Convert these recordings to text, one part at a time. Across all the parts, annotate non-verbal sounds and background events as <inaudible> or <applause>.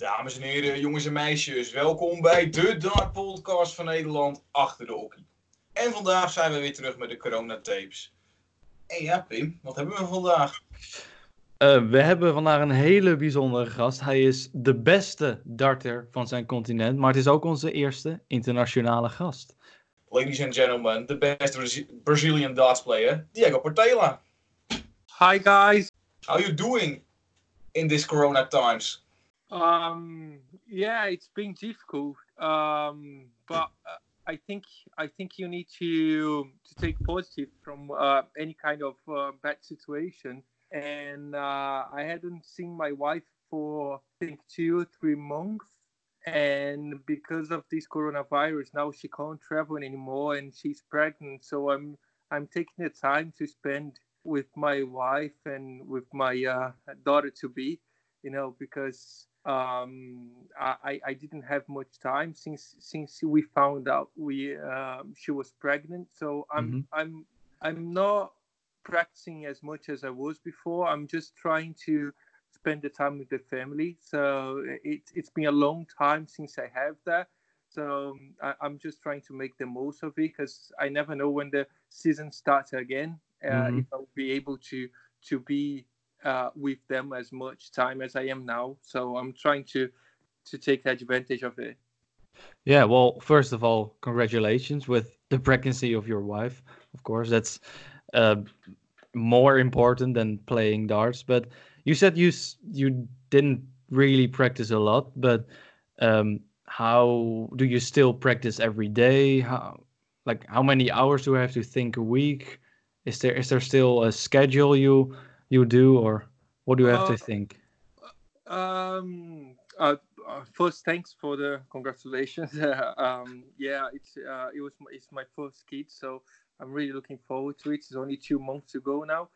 Dames en heren, jongens en meisjes, welkom bij de Dart Podcast van Nederland achter de hockey. En vandaag zijn we weer terug met de Corona Tapes. En ja, Pim, wat hebben we vandaag? Uh, we hebben vandaag een hele bijzondere gast. Hij is de beste darter van zijn continent, maar het is ook onze eerste internationale gast. Ladies and gentlemen, the best Braz Brazilian darts player, Diego Portela. Hi guys. How are you doing in these Corona times? Um, yeah, it's been difficult, um, but uh, I think I think you need to to take positive from uh, any kind of uh, bad situation. And uh, I hadn't seen my wife for I think two or three months, and because of this coronavirus, now she can't travel anymore, and she's pregnant. So I'm I'm taking the time to spend with my wife and with my uh, daughter to be, you know, because um, I, I didn't have much time since since we found out we um, she was pregnant. So I'm mm-hmm. I'm I'm not practicing as much as I was before. I'm just trying to spend the time with the family. So it, it's been a long time since I have that. So I, am just trying to make the most of it because I never know when the season starts again. Uh, mm-hmm. If I'll be able to to be uh, with them as much time as I am now. So I'm trying to to take advantage of it. Yeah, well, first of all, congratulations with the pregnancy of your wife. Of course, that's uh, more important than playing darts. But you said you you didn't really practice a lot, but um, how do you still practice every day? How like how many hours do I have to think a week? Is there is there still a schedule you you do, or what do you have uh, to think? Um, uh, uh, first, thanks for the congratulations. <laughs> um, yeah, it's uh, it was it's my first kid, so I'm really looking forward to it. It's only two months to go now.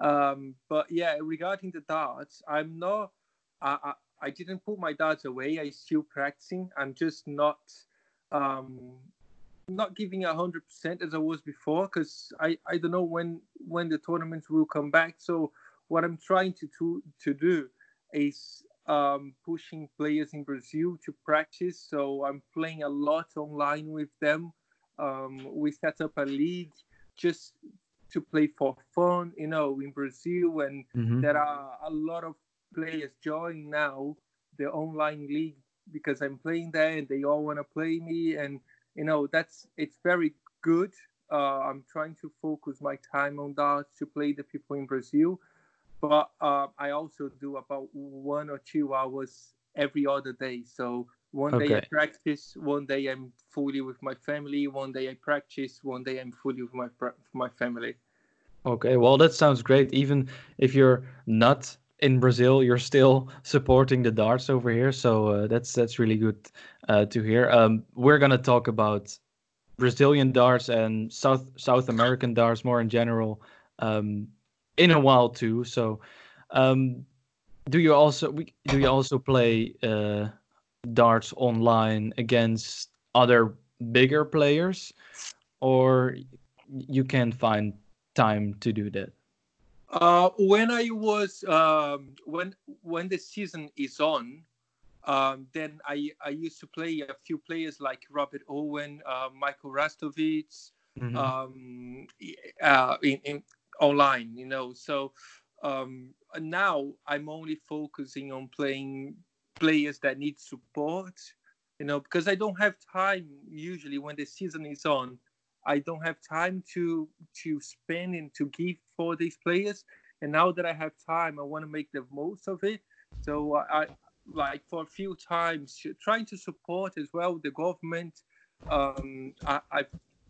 Um, but yeah, regarding the darts, I'm not. I, I, I didn't put my darts away. I'm still practicing. I'm just not um, not giving a hundred percent as I was before because I, I don't know when when the tournaments will come back. So what I'm trying to to, to do is um, pushing players in Brazil to practice. So I'm playing a lot online with them. Um, we set up a league just to play for fun, you know, in Brazil, and mm-hmm. there are a lot of players joining now the online league because I'm playing there and they all want to play me and you know that's it's very good. Uh, i'm trying to focus my time on that to play the people in brazil but uh, i also do about one or two hours every other day. So one okay. day i practice one day i'm fully with my family one day i practice one day i'm fully with my my family. Okay well that sounds great. Even if you're not in Brazil, you're still supporting the darts over here, so uh, that's that's really good uh, to hear. Um, we're gonna talk about Brazilian darts and South South American darts more in general um, in a while too. So, um, do you also do you also play uh, darts online against other bigger players, or you can't find time to do that? Uh, when I was um, when when the season is on, um, then I I used to play a few players like Robert Owen, uh, Michael Rasztovits, mm-hmm. um, uh, in, in, online. You know, so um, now I'm only focusing on playing players that need support. You know, because I don't have time usually when the season is on I don't have time to to spend and to give for these players. And now that I have time, I want to make the most of it. So I, like for a few times trying to support as well the government. Um, I, I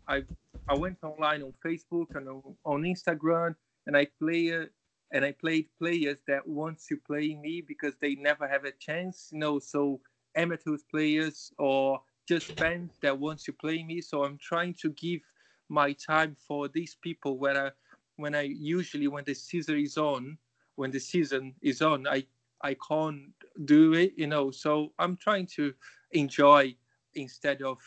I I went online on Facebook and on, on Instagram, and I play and I played players that want to play me because they never have a chance. You know, so amateurs players or just fans that wants to play me. So I'm trying to give my time for these people where I when I usually when the season is on, when the season is on, I I can't do it, you know. So I'm trying to enjoy instead of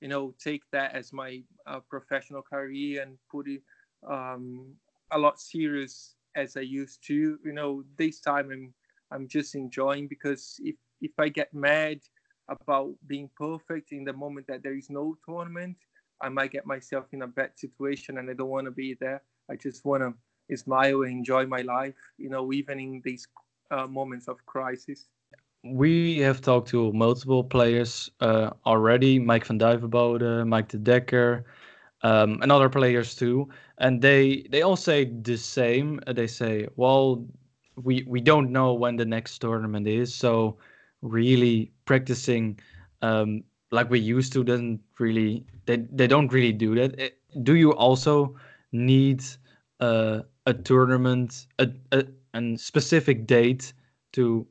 you know take that as my uh, professional career and put it um, a lot serious as I used to. You know, this time I'm I'm just enjoying because if if I get mad about being perfect in the moment that there is no tournament, I might get myself in a bad situation and I don't want to be there. I just want to smile and enjoy my life, you know, even in these uh, moments of crisis. We have talked to multiple players uh, already Mike van Duivenbode, Mike de Decker, um, and other players too. And they, they all say the same. They say, well, we, we don't know when the next tournament is. So, really practicing um, like we used to doesn't really they, they don't really do that. It, do you also need uh, a tournament a, a, a specific date to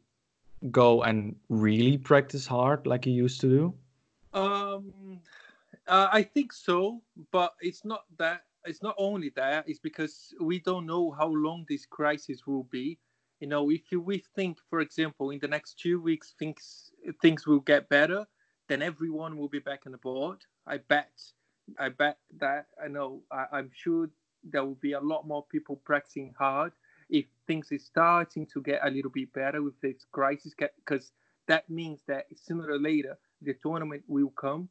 go and really practice hard like you used to do? Um uh, i think so but it's not that it's not only that it's because we don't know how long this crisis will be you know if we think for example in the next two weeks things things will get better then everyone will be back on the board. I bet i bet that i know I, am sure there will be a lot more people practicing hard. If things is starting to get a little bit better with this crisis because that means that sooner or later the tournament will come.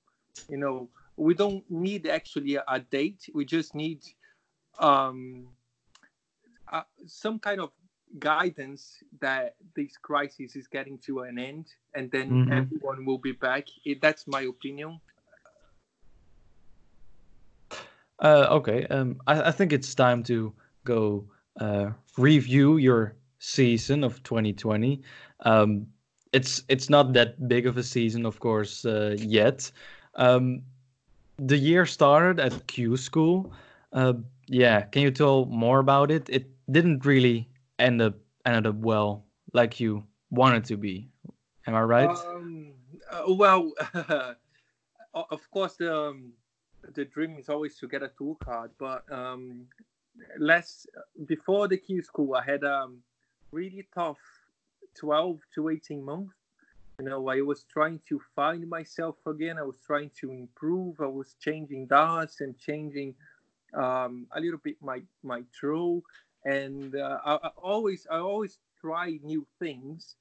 You know we don't need actually a, a date. We just need um uh, some kind of guidance that this crisis is getting to an end and then mm-hmm. everyone will be back. It, that's my opinion. Uh, okay, um, I, I, think it's time to go uh, review your season of 2020. Um, it's it's not that big of a season, of course, uh, yet. Um, the year started at Q School. Uh, yeah, can you tell more about it? It didn't really end up ended up well, like you wanted to be. Am I right? Um, uh, well, <laughs> of course, the um, the dream is always to get a tour card, but um, less before the Q school, I had um, really tough twelve to eighteen months. You know, I was trying to find myself again. I was trying to improve. I was changing darts and changing um, a little bit my my throw and uh, I, I, always I always try new things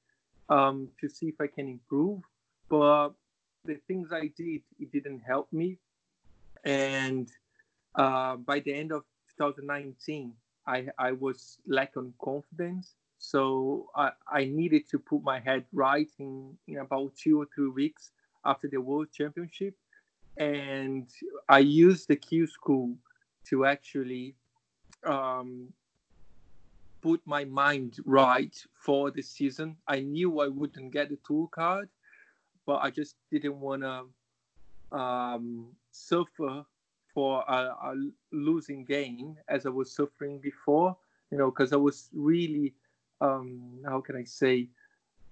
um, to see if I can improve. But the things I did, it didn't help me. And uh, by the end of 2019, I I was lacking confidence. So I, I needed to put my head right in, in about two or three weeks after the World Championship. And I used the Q school to actually um, put my mind right for the season. I knew I wouldn't get the tour card, but I just didn't want to um, suffer for a, a, losing game as I was suffering before. You know, because I was really, um, how can I say,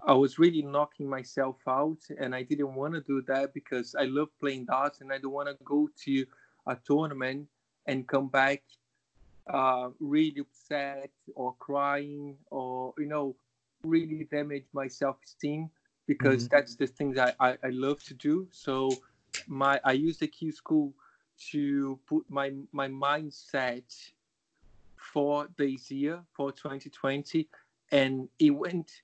I was really knocking myself out, and I didn't want to do that because I love playing darts, and I don't want to go to a tournament and come back uh, really upset or crying or you know really damage my self-esteem because mm-hmm. that's the things I, I, I love to do. So my i use the q school to put my my mindset for this year for 2020 and it went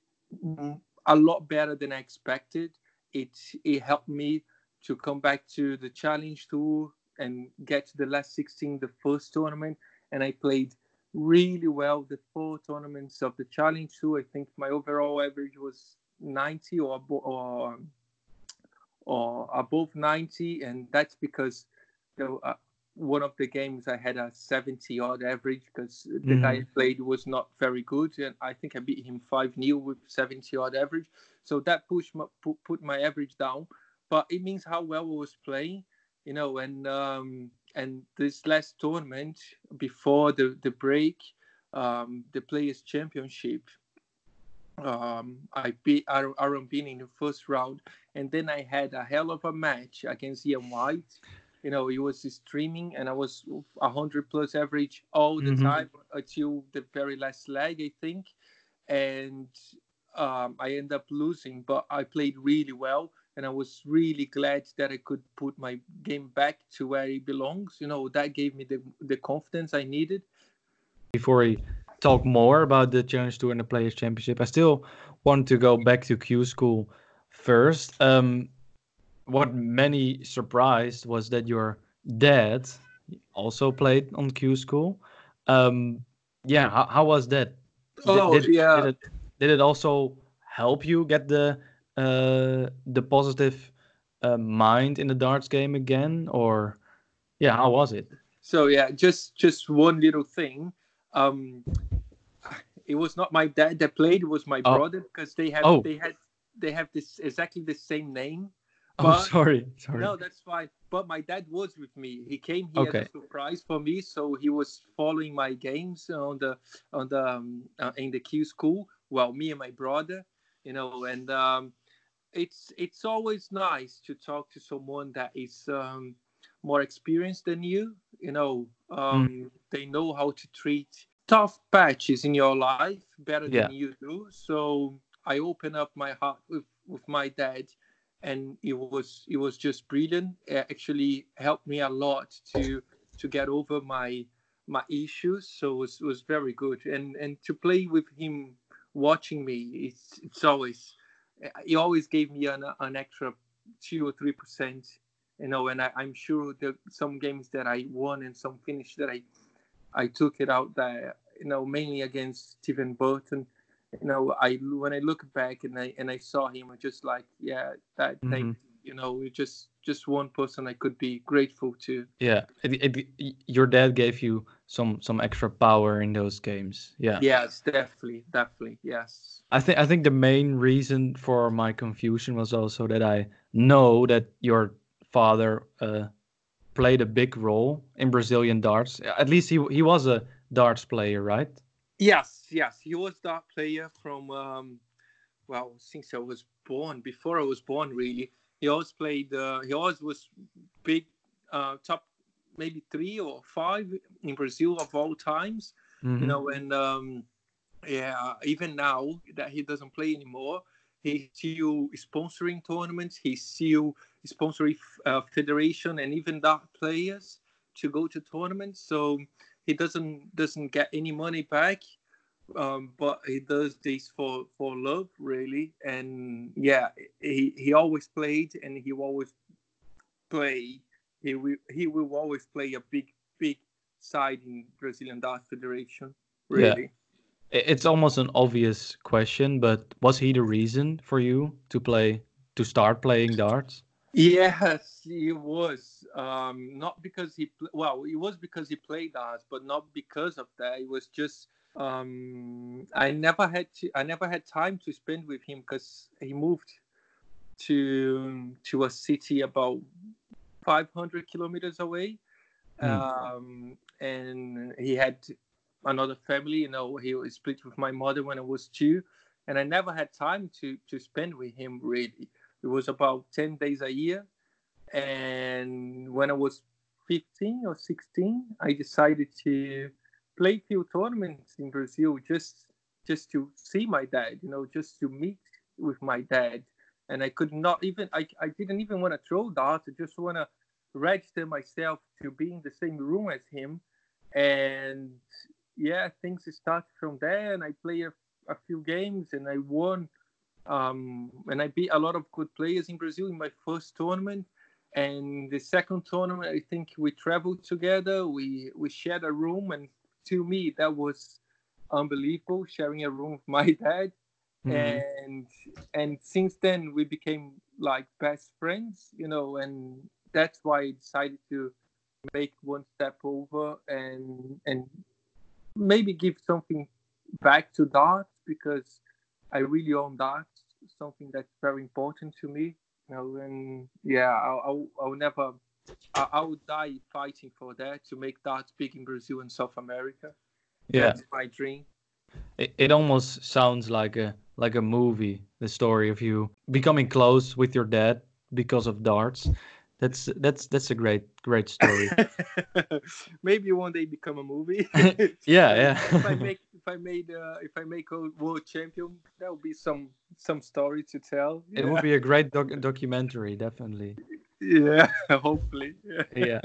a lot better than i expected. It it helped me to come back to the challenge tour and get to the last 16 the first tournament and I played really well the four tournaments of the Challenge Tour. I think my overall average was 90 or or or above 90, and that's because know, uh, one of the games I had a 70 odd average because the mm-hmm. guy I played was not very good, and I think I beat him 5 0 with 70 odd average. So that pushed my, put, put my average down, but it means how well I was playing, you know, and um, and this last tournament before the the break, um, the Players Championship, um, I beat Aaron Beeney in the first round, and then I had a hell of a match against Ian White. You know, he was streaming, and I was 100 plus average all the mm-hmm. time until the very last leg, I think. And um, I ended up losing, but I played really well and I was really glad that I could put my game back to where it belongs. You know, that gave me the the confidence I needed. Before we talk more about the Challenge Tour and the Players Championship, I still want to go back to Q School first. Um, what many surprised was that your dad also played on Q School. Um, yeah, how, how was that? Oh, did, yeah. Did it, did it also help you get the the positive uh, mind in the darts game again, or yeah, how was it? So yeah, just just one little thing. Um, it was not my dad that played; it was my Oh. brother because they have Oh. they had they have this exactly the same name. Oh, But- <laughs> sorry, sorry. No, that's fine. But my dad was with me. He came here Okay. as a surprise for me, so he was following my games on the on the um, uh, in the Q school. Well, me and my brother, you know, and um, it's it's always nice to talk to someone that is um, more experienced than you. You know, um, they know how to treat tough patches in your life better Yeah. than you do. So I open up my heart with with my dad and it was it was just brilliant. It actually helped me a lot to to get over my my issues. So it was, was very good. And and to play with him watching me, it's it's always he always gave me an an extra two or three percent. You know, and I, I'm sure that some games that I won and some finish that I I took it out there, you know, mainly against Stephen Burton you know, I when I look back and I and I saw him, I just like, yeah, that Mhm. thank you know, it just just one person I could be grateful to. Yeah, it, it, your dad gave you some some extra power in those games. Yeah. Yes, definitely, definitely, yes. I think I think the main reason for my confusion was also that I know that your father uh, played a big role in Brazilian darts. At least he he was a darts player, right? Yes, yes, he was that player from um, well, since I was born. Before I was born, really, he always played. Uh, he always was big, uh, top maybe three or five in Brazil of all times. Mhm. you know and um yeah even now that he doesn't play anymore he's still sponsoring tournaments he's still sponsoring uh, federation and even that players to go to tournaments so he doesn't doesn't get any money back um, but he does this for for love really and yeah he he always played and he will always play he will he will always play a big big side in brazilian dart federation really I- It's almost an obvious question, but was he the reason for you to play to start playing darts? Yes, he was. Um, not because he pl- well, it was because he played darts, but not because of that. It was just um, I never had to. I never had time to spend with him because he moved to to a city about 500 kilometers away, Hmm. um, and he had another family. You know, he was split with my mother when I was two, and I never had time to to spend with him really. It was about 10 days a year. And when I was 15 or 16, I decided to play few tournaments in Brazil just just to see my dad, you know, just to meet with my dad. And I could not even I, I didn't even want to throw darts. I just want to register myself to be in the same room as him. And yeah, things started from there and I play a, a few games and I won um, and I beat a lot of good players in Brazil in my first tournament. And the second tournament, I think we traveled together. We we shared a room, and to me that was unbelievable sharing a room with my <laughs> dad. Mhm. And and since then we became like best friends, you know. And that's why I decided to make one step over and and maybe give something back to darts because I really own darts, something that's very important to me. You know, and yeah, I'll, I'll, I'll never, I, I will die fighting for that to make darts big in Brazil and South America. Yeah, That's my dream. it, it almost sounds like a like a movie. The story of you becoming close with your dad because of darts. That's that's that's a great great story. <laughs> Maybe one day become a movie. <laughs> Yeah, yeah. <laughs> if I make, if I made, uh, if I make a world champion, that would be some some story to tell. It would be a great doc- documentary, definitely. Yeah, <laughs> hopefully. yeah.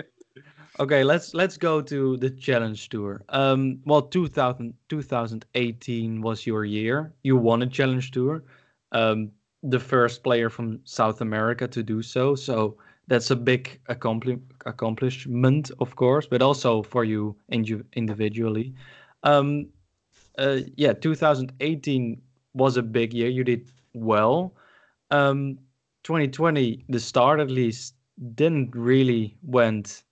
Okay, let's let's go to the challenge tour. Um, well, 2000, 2018 was your year. You won a challenge tour. Um, the first player from South America to do so. So that's a big accompli- accomplishment, of course, but also for you indi- individually. Um, uh, yeah, 2018 was a big year. You did well. Um, 2020, the start at least, didn't really went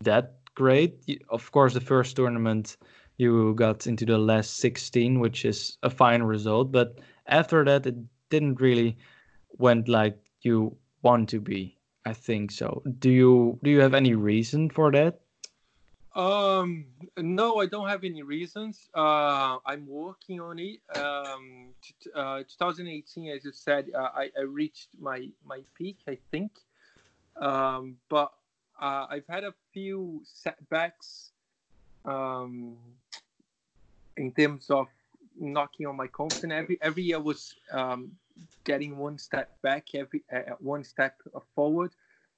that great. Of course, the first tournament you got into the last 16, which is a fine result. But after that, it didn't really went like you want to be. I think so. Do you do you have any reason for that? Um, no, I don't have any reasons. Uh, I'm working on it. Um, t- uh, 2018, as you said, uh, I, I reached my my peak, I think. Um, but uh, I've had a few setbacks um, in terms of knocking on my confidence. Every every year was um, getting one step back, every uh, one step forward.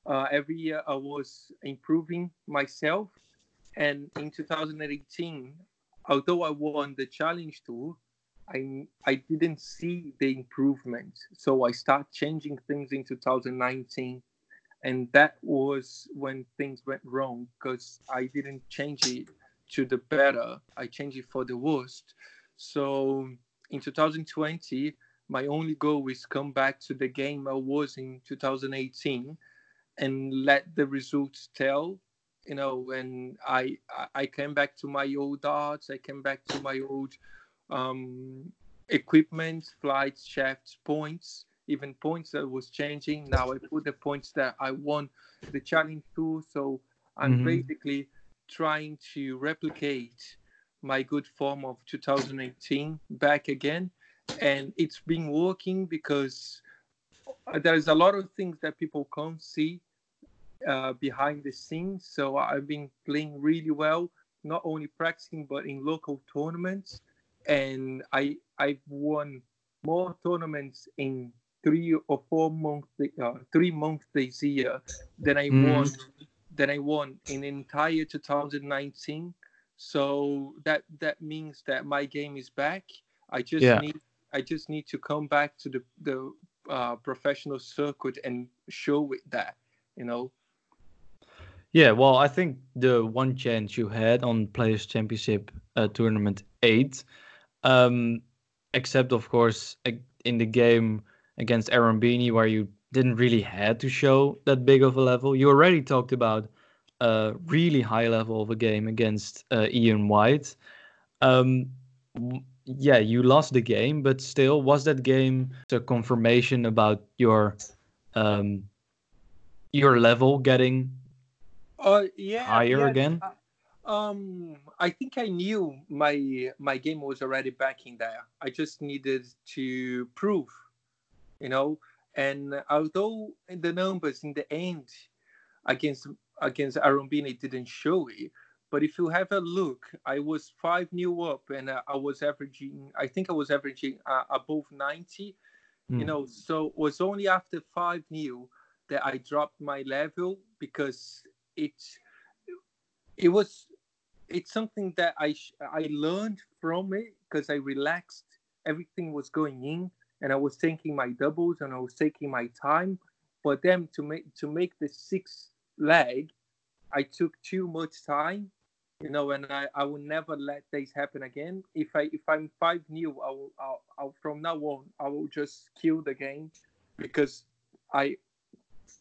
Uh, every year I was improving myself, and in 2018, although I won the challenge tour, I I didn't see the improvement. So I start changing things in 2019 and that was when things went wrong because I didn't change it to the better. I changed it for the worst. So in 2020, my only goal is come back to the game I was in 2018 and let the results tell. You know, when I I came back to my old darts, I came back to my old um, equipment, flights, shafts, points, even points that was changing. Now I put the points that I won the challenge tour. So I'm mm-hmm. basically trying to replicate my good form of 2018 back again. And it's been working because there's a lot of things that people can't see uh, behind the scenes. So I've been playing really well, not only practicing, but in local tournaments. And I, I've won more tournaments in three or four months, uh, three months this year than I mm. won than I won in entire 2019. So that that means that my game is back. I just yeah. need I just need to come back to the the uh, professional circuit and show it that you know. Yeah, well, I think the one chance you had on Players Championship uh, Tournament Eight, um, except of course in the game against Aaron Beeney where you didn't really had to show that big of a level. You already talked about a really high level of a game against uh, Ian White. Um, yeah, you lost the game, but still, was that game a confirmation about your um, your level getting uh, yeah, higher yeah, again? Uh, um, I think I knew my my game was already back in there. I just needed to prove you know. And although the numbers in the end against against Aaron Beeney didn't show it, but if you have a look, I was five new up, and uh, I was averaging. I think I was averaging uh, above ninety. Mm. You hmm. know, so it was only after five new that I dropped my level because it it was it's something that I I learned from it because I relaxed. Everything was going in and I was taking my doubles and I was taking my time. But then to make to make the sixth leg, I took too much time, you know, and I, I will never let this happen again. If I if I'm five new, I will I'll, I'll, from now on I will just kill the game because I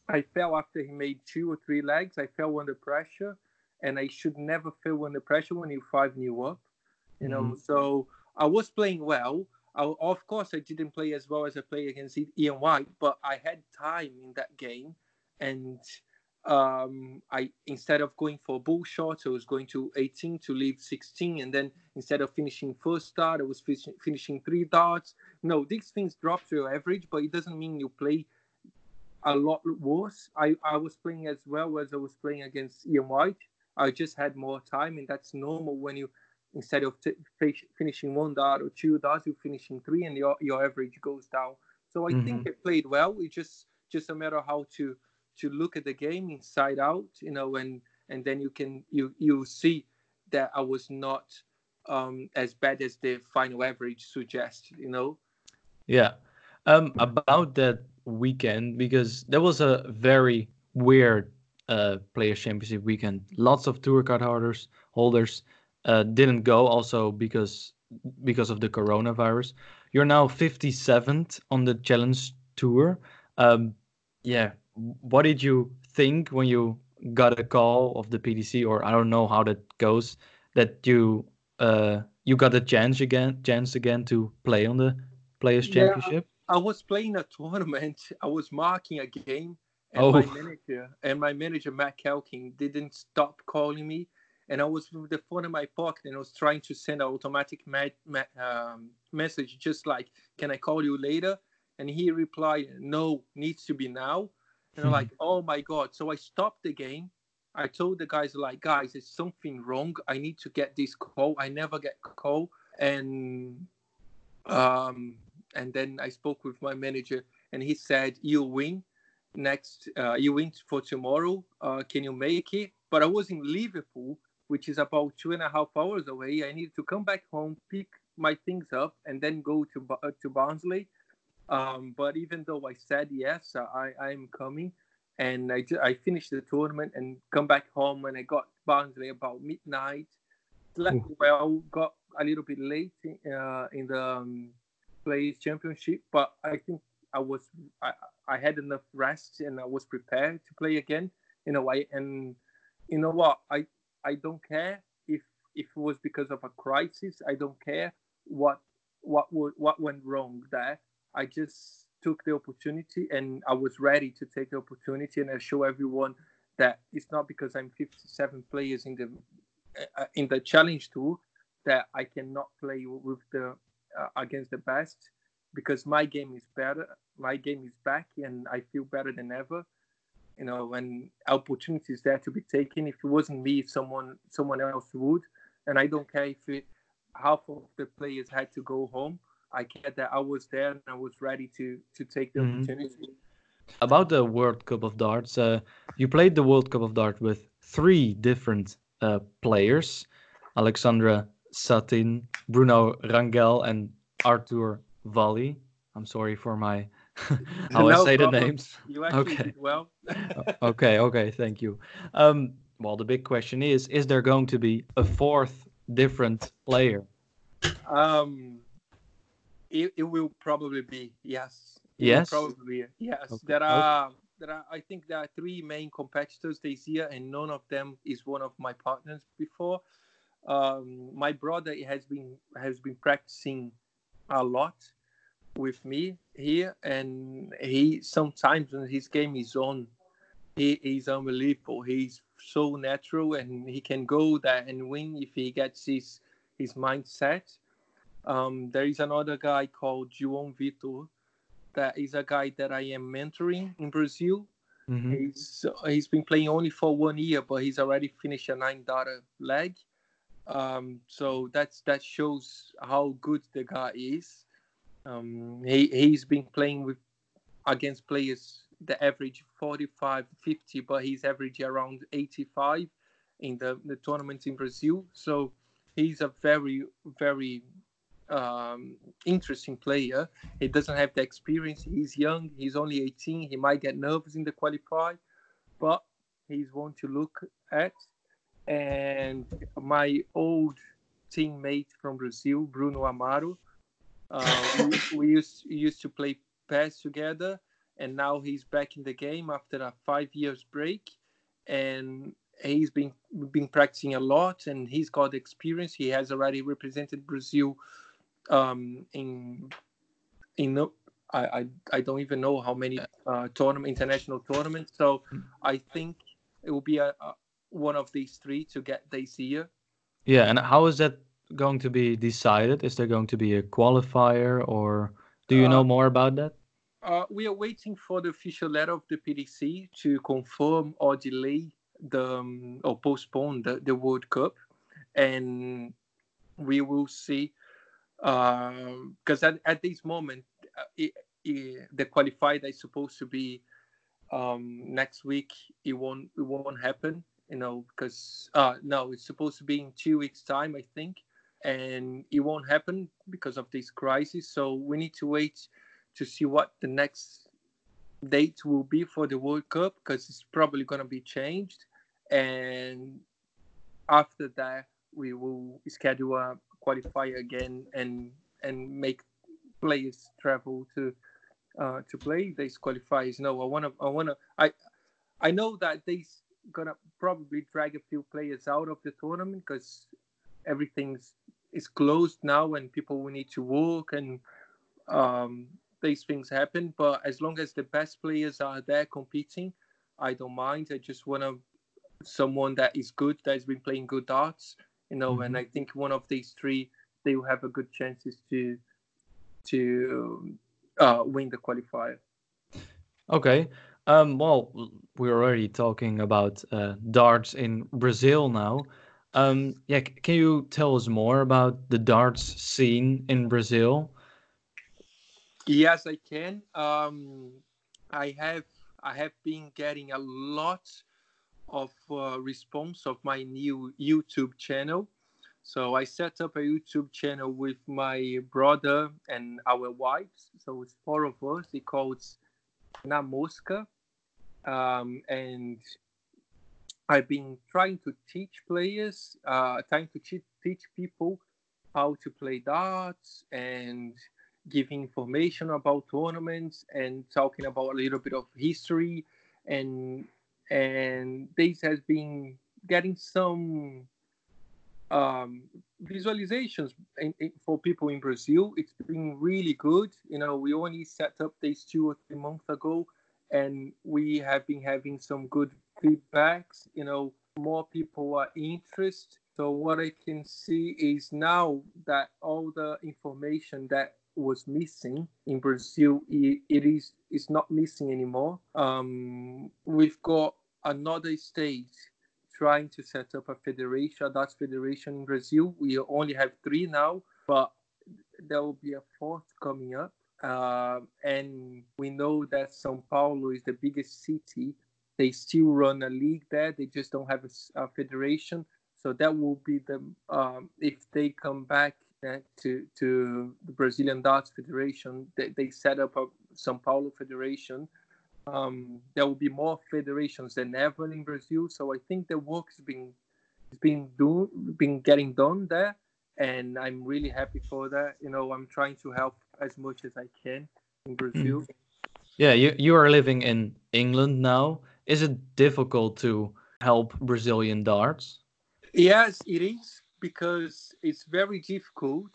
I fell after he made two or three legs. I fell under pressure, and I should never feel under pressure when you five new up, you know. Mm-hmm. So I was playing well, I, of course, I didn't play as well as I played against Ian White, but I had time in that game, and um, I instead of going for bull shots, I was going to 18 to leave 16, and then instead of finishing first dart, I was finishing three darts. No, these things drop to your average, but it doesn't mean you play a lot worse. I, I was playing as well as I was playing against Ian White. I just had more time, and that's normal when you instead of t- finishing one dart or two darts, you're finishing three, and your your average goes down. So I mm-hmm. think it played well. It's just just a matter how to to look at the game inside out, you know, and and then you can you you see that I was not um, as bad as the final average suggests, you know. Yeah. Um, about that weekend because that was a very weird uh, Players Championship weekend. Lots of tour card holders holders uh, didn't go also because because of the coronavirus. You're now 57th on the Challenge Tour. Um, yeah, what did you think when you got a call of the PDC, or I don't know how that goes, that you uh, you got a chance again, chance again to play on the Players Yeah, Championship? I was playing a <laughs> tournament. I was marking a game, and Oh. my manager and my manager Matt Kelkin didn't stop calling me. And I was with the phone in my pocket, and I was trying to send an automatic ma- ma- um, message, just like, "Can I call you later?" And he replied, "No, needs to be now." And I'm like, "Oh my god!" So I stopped the game. I told the guys, like, "Guys, there's something wrong. I need to get this call. I never get call." And um, and then I spoke with my manager, and he said, "You'll win next. Uh, you win for tomorrow. Uh, can you make it?" But I was in Liverpool, which is about two and a half hours away. I needed to come back home, pick my things up, and then go to uh, to Barnsley. Um, but even though I said yes, I I am coming, and I I finished the tournament and come back home, and I got Barnsley about midnight. Slept well, got a little bit late uh, in the um, Players Championship, but I think I was I, I had enough rest and I was prepared to play again in a way. And you know what? I I don't care if if it was because of a crisis. I don't care what what what went wrong there. I just took the opportunity and I was ready to take the opportunity and I show everyone that it's not because I'm 57 players in the uh, in the challenge tour that I cannot play with the against the best because my game is better. My game is back, and I feel better than ever. You know, when opportunity is there to be taken. If it wasn't me, someone someone else would. And I don't care if it, half of the players had to go home. I care that I was there and I was ready to to take the Mhm. opportunity. About the World Cup of Darts, uh, you played the World Cup of Darts with three different uh, players: Alexandra Satin, Bruno Rangel, and Arthur Valli. I'm sorry for my <laughs> how I No say the names. You actually Okay. did well. <laughs> okay, okay, thank you. Um, well, the big question is: Is there going to be a fourth different player? Um, it, it will probably be yes. It Yes? probably yes. Okay. There are there are. I think there are three main competitors this year, and none of them is one of my partners before. Um, my brother has been has been practicing a lot with me here, and he sometimes when his game is on, he is unbelievable. He's so natural, and he can go there and win if he gets his his mindset. Um, there is another guy called João Vitor. That is a guy that I am mentoring in Brazil. Mhm. He's he's been playing only for one year, but he's already finished a nine darter leg. Um, so that's that shows how good the guy is. Um, he he's been playing with against players the average 45, 50, but he's average around 85 in the, the tournaments in Brazil. So he's a very, very um, interesting player. He doesn't have the experience. He's young. He's only 18. He might get nervous in the qualify, but he's one to look at. And my old teammate from Brazil, Bruno Amaro, uh, we, <laughs> we used used to play PES together, and now he's back in the game after a five years break, and he's been been practicing a lot, and he's got experience. He has already represented Brazil um, in in I, I I don't even know how many uh, tournament international tournaments. So I think it will be a, a one of these three to get this year. Yeah, and how is that going to be decided? Is there going to be a qualifier, or do you know Uh, more about that? Uh, we are waiting for the official letter of the PDC to confirm or delay the um, or postpone the, the World Cup, and we will see. Because at, at this moment, uh, it, it, the qualifier is supposed to be um, next week, it won't it won't happen. You know, because uh, no, it's supposed to be in two weeks' time, I think, and it won't happen because of this crisis. So we need to wait to see what the next date will be for the World Cup because it's probably going to be changed. And after that, we will schedule a qualifier again and and make players travel to uh, to play these qualifiers. No, I wanna I wanna I I know that they's gonna probably drag a few players out of the tournament because everything's is closed now and people will need to walk and um, these things happen. But as long as the best players are there competing, I don't mind. I just want to someone that is good, that has been playing good darts, you know. Mm-hmm. And I think one of these three, they will have a good chances to to uh, win the qualifier. Okay. Um, well, we're already talking about uh, darts in Brazil now. Um, yeah, can you tell us more about the darts scene in Brazil? Yes, I can. Um, I have I have been getting a lot of uh, response of my new YouTube channel. So I set up a YouTube channel with my brother and our wives. So it's four of us. It calls Na Mosca. Um, and I've been trying to teach players, uh, trying to teach people how to play darts and giving information about tournaments and talking about a little bit of history and and this has been getting some um, visualizations in, in, for people in Brazil. It's been really good. You know, we only set up this two or three months ago, and we have been having some good feedbacks. You know, more people are interested. So what I can see is now that all the information that was missing in Brazil, it, it is it's not missing anymore. Um, we've got another state trying to set up a federation, a Dutch federation in Brazil. We only have three now, but there will be a fourth coming up. Uh, and we know that São Paulo is the biggest city. They still run a league there. They just don't have a, a federation. So that will be the um, if they come back uh, to to the Brazilian Darts Federation, they, they set up a São Paulo federation um, there will be more federations than ever in Brazil. So I think the work's been been do been getting done there, and I'm really happy for that. You know, I'm trying to help as much as I can in Brazil. Mm. Yeah, you you are living in England now. Is it difficult to help Brazilian darts? Yes, it is because it's very difficult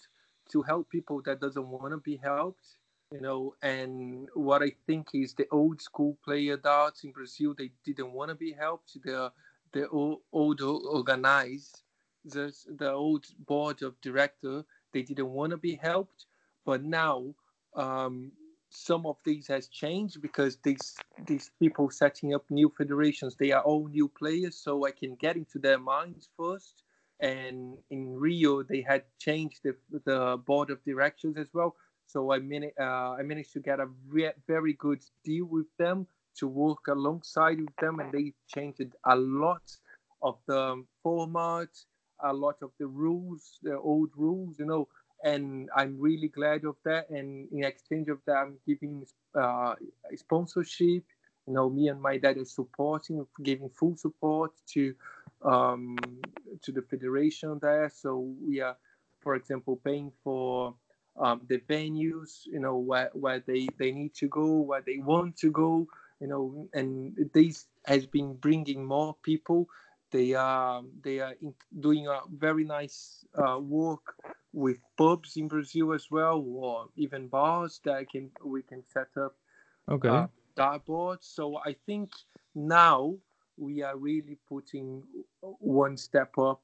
to help people that doesn't want to be helped you know and what i think is the old school player darts in brazil they didn't want to be helped. The the old, old organized the, the old board of director they didn't want to be helped. But now um, some of these has changed because these these people setting up new federations they are all new players so i can get into their minds first. And in rio they had changed the, the board of directors as well so I, mani- uh, I managed to get a re- very good deal with them to work alongside with them, and they changed a lot of the format, a lot of the rules, the old rules, you know. And I'm really glad of that. And in exchange of that, I'm giving uh, sponsorship. You know, me and my dad are supporting, giving full support to um, to the federation there. So we are, for example, paying for um, the venues, you know, where, where they, they need to go, where they want to go, you know, and this has been bringing more people. They are they are doing a very nice uh, work with pubs in Brazil as well, or even bars that can we can set up. Okay. Uh, dartboards. So I think now we are really putting one step up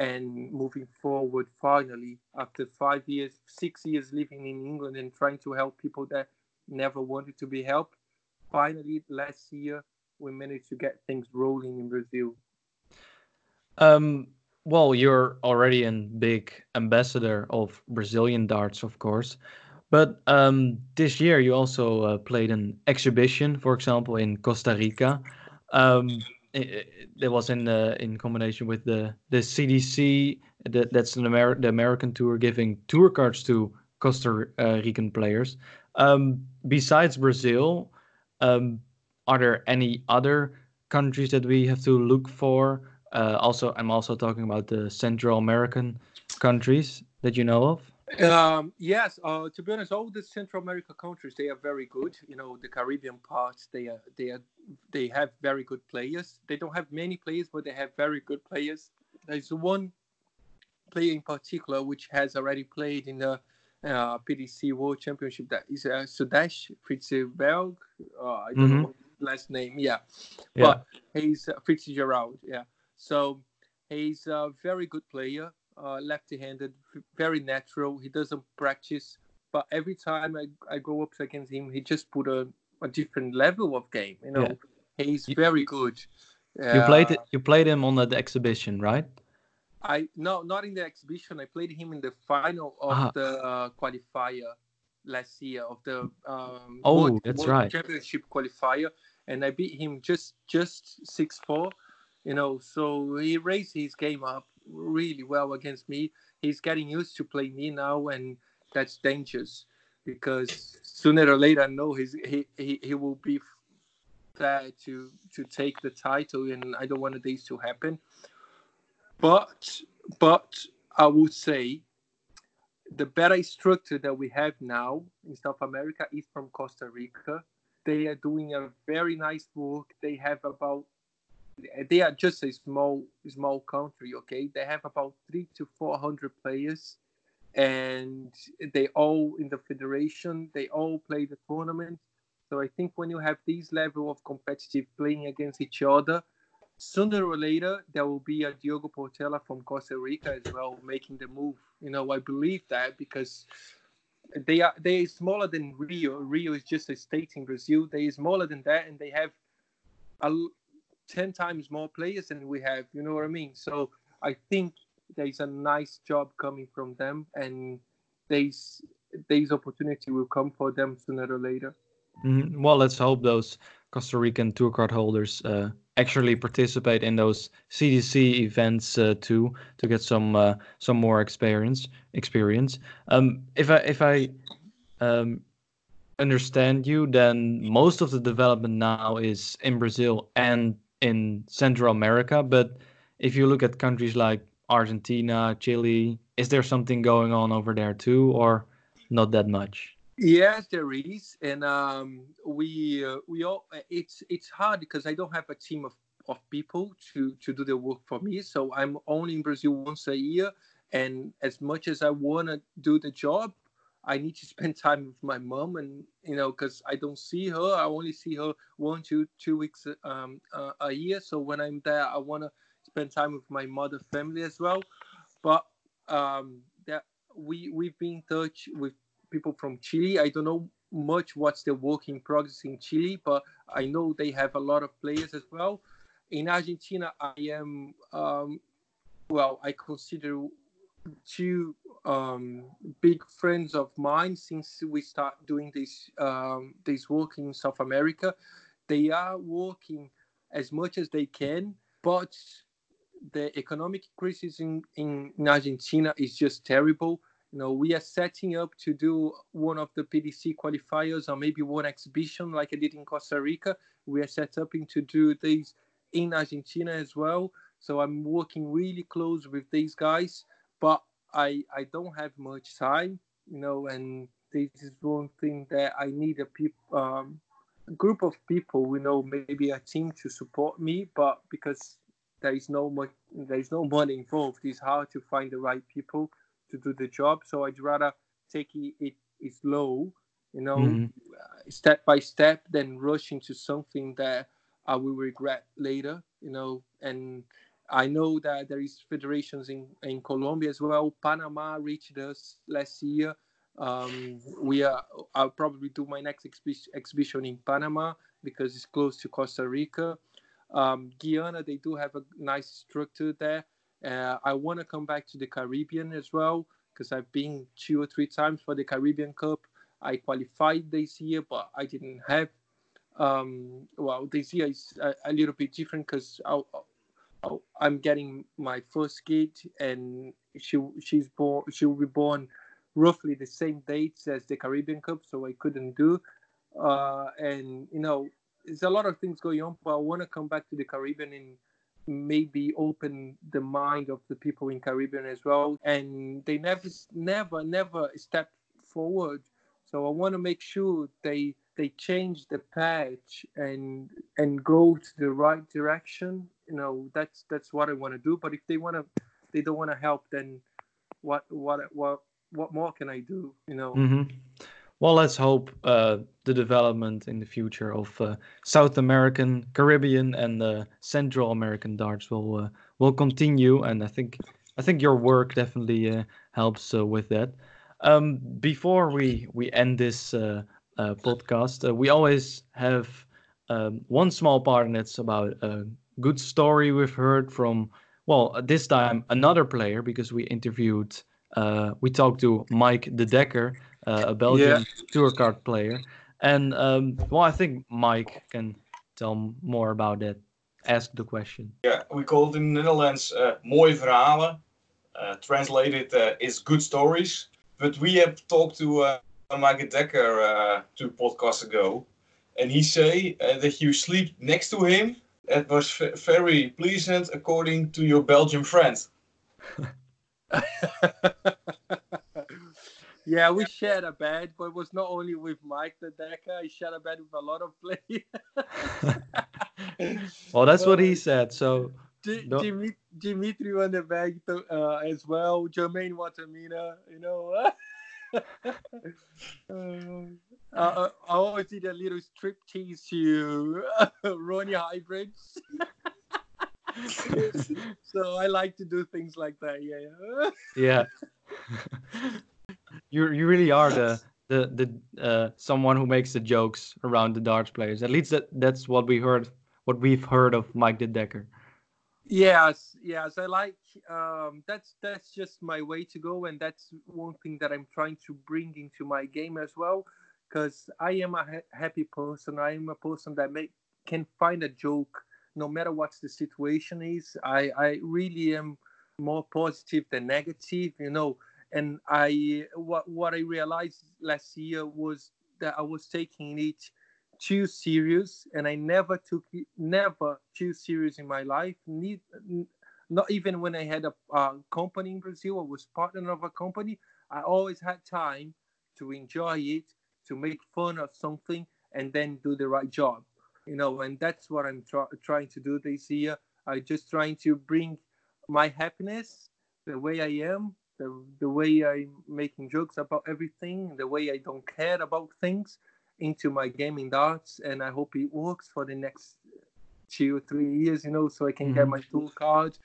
and moving forward finally after five years six years living in england and trying to help people that never wanted to be helped finally last year we managed to get things rolling in brazil. Um, well you're already a big ambassador of brazilian darts of course but um, this year you also uh, played an exhibition for example in costa rica. Um, it, was in the in combination with the the CDC. That that's an the American tour giving tour cards to Costa uh, Rican players. Um, besides Brazil, um, are there any other countries that we have to look for? Uh, also, I'm also talking about the Central American countries that you know of. Um, yes, uh, to be honest, all the Central America countries they are very good. You know, the Caribbean parts they are they are they have very good players. They don't have many players, but they have very good players. There's one player in particular which has already played in the uh, PDC World Championship. That is uh, Sudesh Fitzgerald. Uh, I don't Mhm. know his last name. Yeah, Yeah. but he's uh, Fitzgerald. Yeah, so he's a very good player, uh, left-handed, very natural. He doesn't practice, but every time I, I go up against him, he just put a, a different level of game. You know, he's You- very good. You played Uh, it. You played him on the exhibition, right? I no, not in the exhibition. I played him in the final of Ah. the uh, qualifier last year of the um, Oh, World- that's World right. Championship qualifier, and I beat him just just six four. You know, so he raised his game up really well against me. He's getting used to play me now, and that's dangerous because sooner or later, I know he's he he, he will be there to to take the title, and I don't want this to happen. But but I would say the better structure that we have now in South America is from Costa Rica. They are doing a very nice work. They have about they are just a small small country, okay? They have about three to four hundred players, and they all in the federation. They all play the tournament. So I think when you have this level of competitive playing against each other, sooner or later there will be a Diogo Portela from Costa Rica as well making the move. You know, I believe that because they are they are smaller than Rio. Rio is just a state in Brazil. They are smaller than that, and they have a l- ten times more players than we have. You know what I mean? So I think there is a nice job coming from them, and there's there's opportunity will come for them sooner or later. Mhm. Well, let's hope those Costa Rican tour card holders uh, actually participate in those CDC events uh, too to get some uh, some more experience. Experience. Um, if I if I um, understand you, then most of the development now is in Brazil and in Central America. But if you look at countries like Argentina, Chile, is there something going on over there too, or not that much? Yes, there is, and um, we uh, we all. It's it's hard because I don't have a team of, of people to to do the work for me. So I'm only in Brazil once a year, and as much as I wanna do the job, I need to spend time with my mom, and you know, because I don't see her. I only see her one, two, two weeks um, uh, a year. So when I'm there, I wanna spend time with my mother family as well. But um, that we we've been in touch with people from Chile. I don't know much what's the work in progress in Chile, but I know they have a lot of players as well. In Argentina, I am um, well. I consider two um, big friends of mine since we start doing this um, this work in South America. They are working as much as they can, but the economic crisis in, in, in Argentina is just terrible. You know, we are setting up to do one of the PDC qualifiers or maybe one exhibition like I did in Costa Rica. We are set up to do these in Argentina as well. So I'm working really close with these guys, but I I don't have much time, you know, and this is one thing that I need a peop, um, a group of people, you know, maybe a team to support me, but because there is no much there is no money involved, it's hard to find the right people to do the job. So I'd rather take it, it, slow, you know, Mhm. uh, step by step, than rush into something that I will regret later, you know. And I know that there is federations in, in Colombia as well. Panama reached us last year. Um, we are. I'll probably do my next exhi- exhibition in Panama because it's close to Costa Rica. Um, Guyana, they do have a nice structure there. Uh, I want to come back to the Caribbean as well because I've been two or three times for the Caribbean Cup. I qualified this year, but I didn't have. Um, well, this year is a, a little bit different because I'm getting my first kid, and she she's born. She will be born roughly the same dates as the Caribbean Cup, so I couldn't do. Uh, and you know, there's a lot of things going on, but I want to come back to the Caribbean and maybe open the mind of the people in Caribbean as well. And they never, never, never step forward. So I want to make sure they they change the patch and and go to the right direction. You know, that's that's what I want to do. But if they want to, they don't want to help, then what what what what more can I do? You know. Mm-hmm. Well, let's hope uh, the development in the future of uh, South American, Caribbean, and uh, Central American darts will uh, will continue. And I think I think your work definitely uh, helps uh, with that. Um, before we we end this podcast, we always have um, one small part, and it's about good story we've heard from. Well, this time another player because we interviewed, uh, we talked to Mike De Decker uh, a Belgian yeah. tour card player. And um, well, I think Mike can tell more about that. Ask the question. Yeah, we call it in the Netherlands uh, mooie verhalen. Uh, translated uh, is good stories. But we have talked to uh, Mike Decker uh, two podcasts ago, and he say uh, that you sleep next to him. It was very pleasant, according to your Belgian friend. <laughs> Yeah, we shared a bed, but it was not only with Mike De Decker. I shared a bed with a lot of players. <laughs> well, that's what he said. So D- Dimitri van den Bergh uh, as well. Jermaine Wattimena, you know. <laughs> uh, I, I always did a little strip tease to <laughs> Ronny Huybrechts. <laughs> so I like to do things like that. Yeah. Yeah. yeah <laughs> you you really are the the the uh, someone who makes the jokes around the darts players. At least that that's what we heard, what we've heard of Mike De Decker. Yes, yes, I like. Um, that's that's just my way to go, and that's one thing that I'm trying to bring into my game as well. Because I am a ha- happy person. I am a person that make can find a joke no matter what the situation is. I I really am more positive than negative. You know, and I what what I realized last year was that I was taking it too serious, and I never took it never too serious in my life. Need, not even when I had a, a company in Brazil, I was partner of a company. I always had time to enjoy it, to make fun of something, and then do the right job. You know, and that's what I'm try- trying to do this year. I'm just trying to bring my happiness the way I am the, the way I'm making jokes about everything, the way I don't care about things into my gaming darts. And I hope it works for the next two or three years, you know, so I can mm-hmm. get my tour card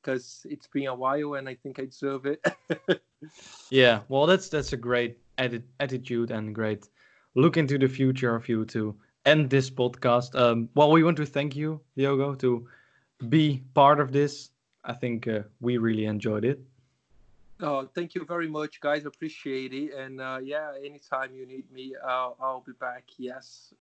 because it's been a while and I think I deserve it. <laughs> yeah, well, that's that's a great atti- attitude and great look into the future of you to end this podcast. Um, well, we want to thank you, Diogo, to be part of this. I think uh, we really enjoyed it. Oh, thank you very much, guys. Appreciate it. And uh, yeah, anytime you need me, I'll be back. Yes.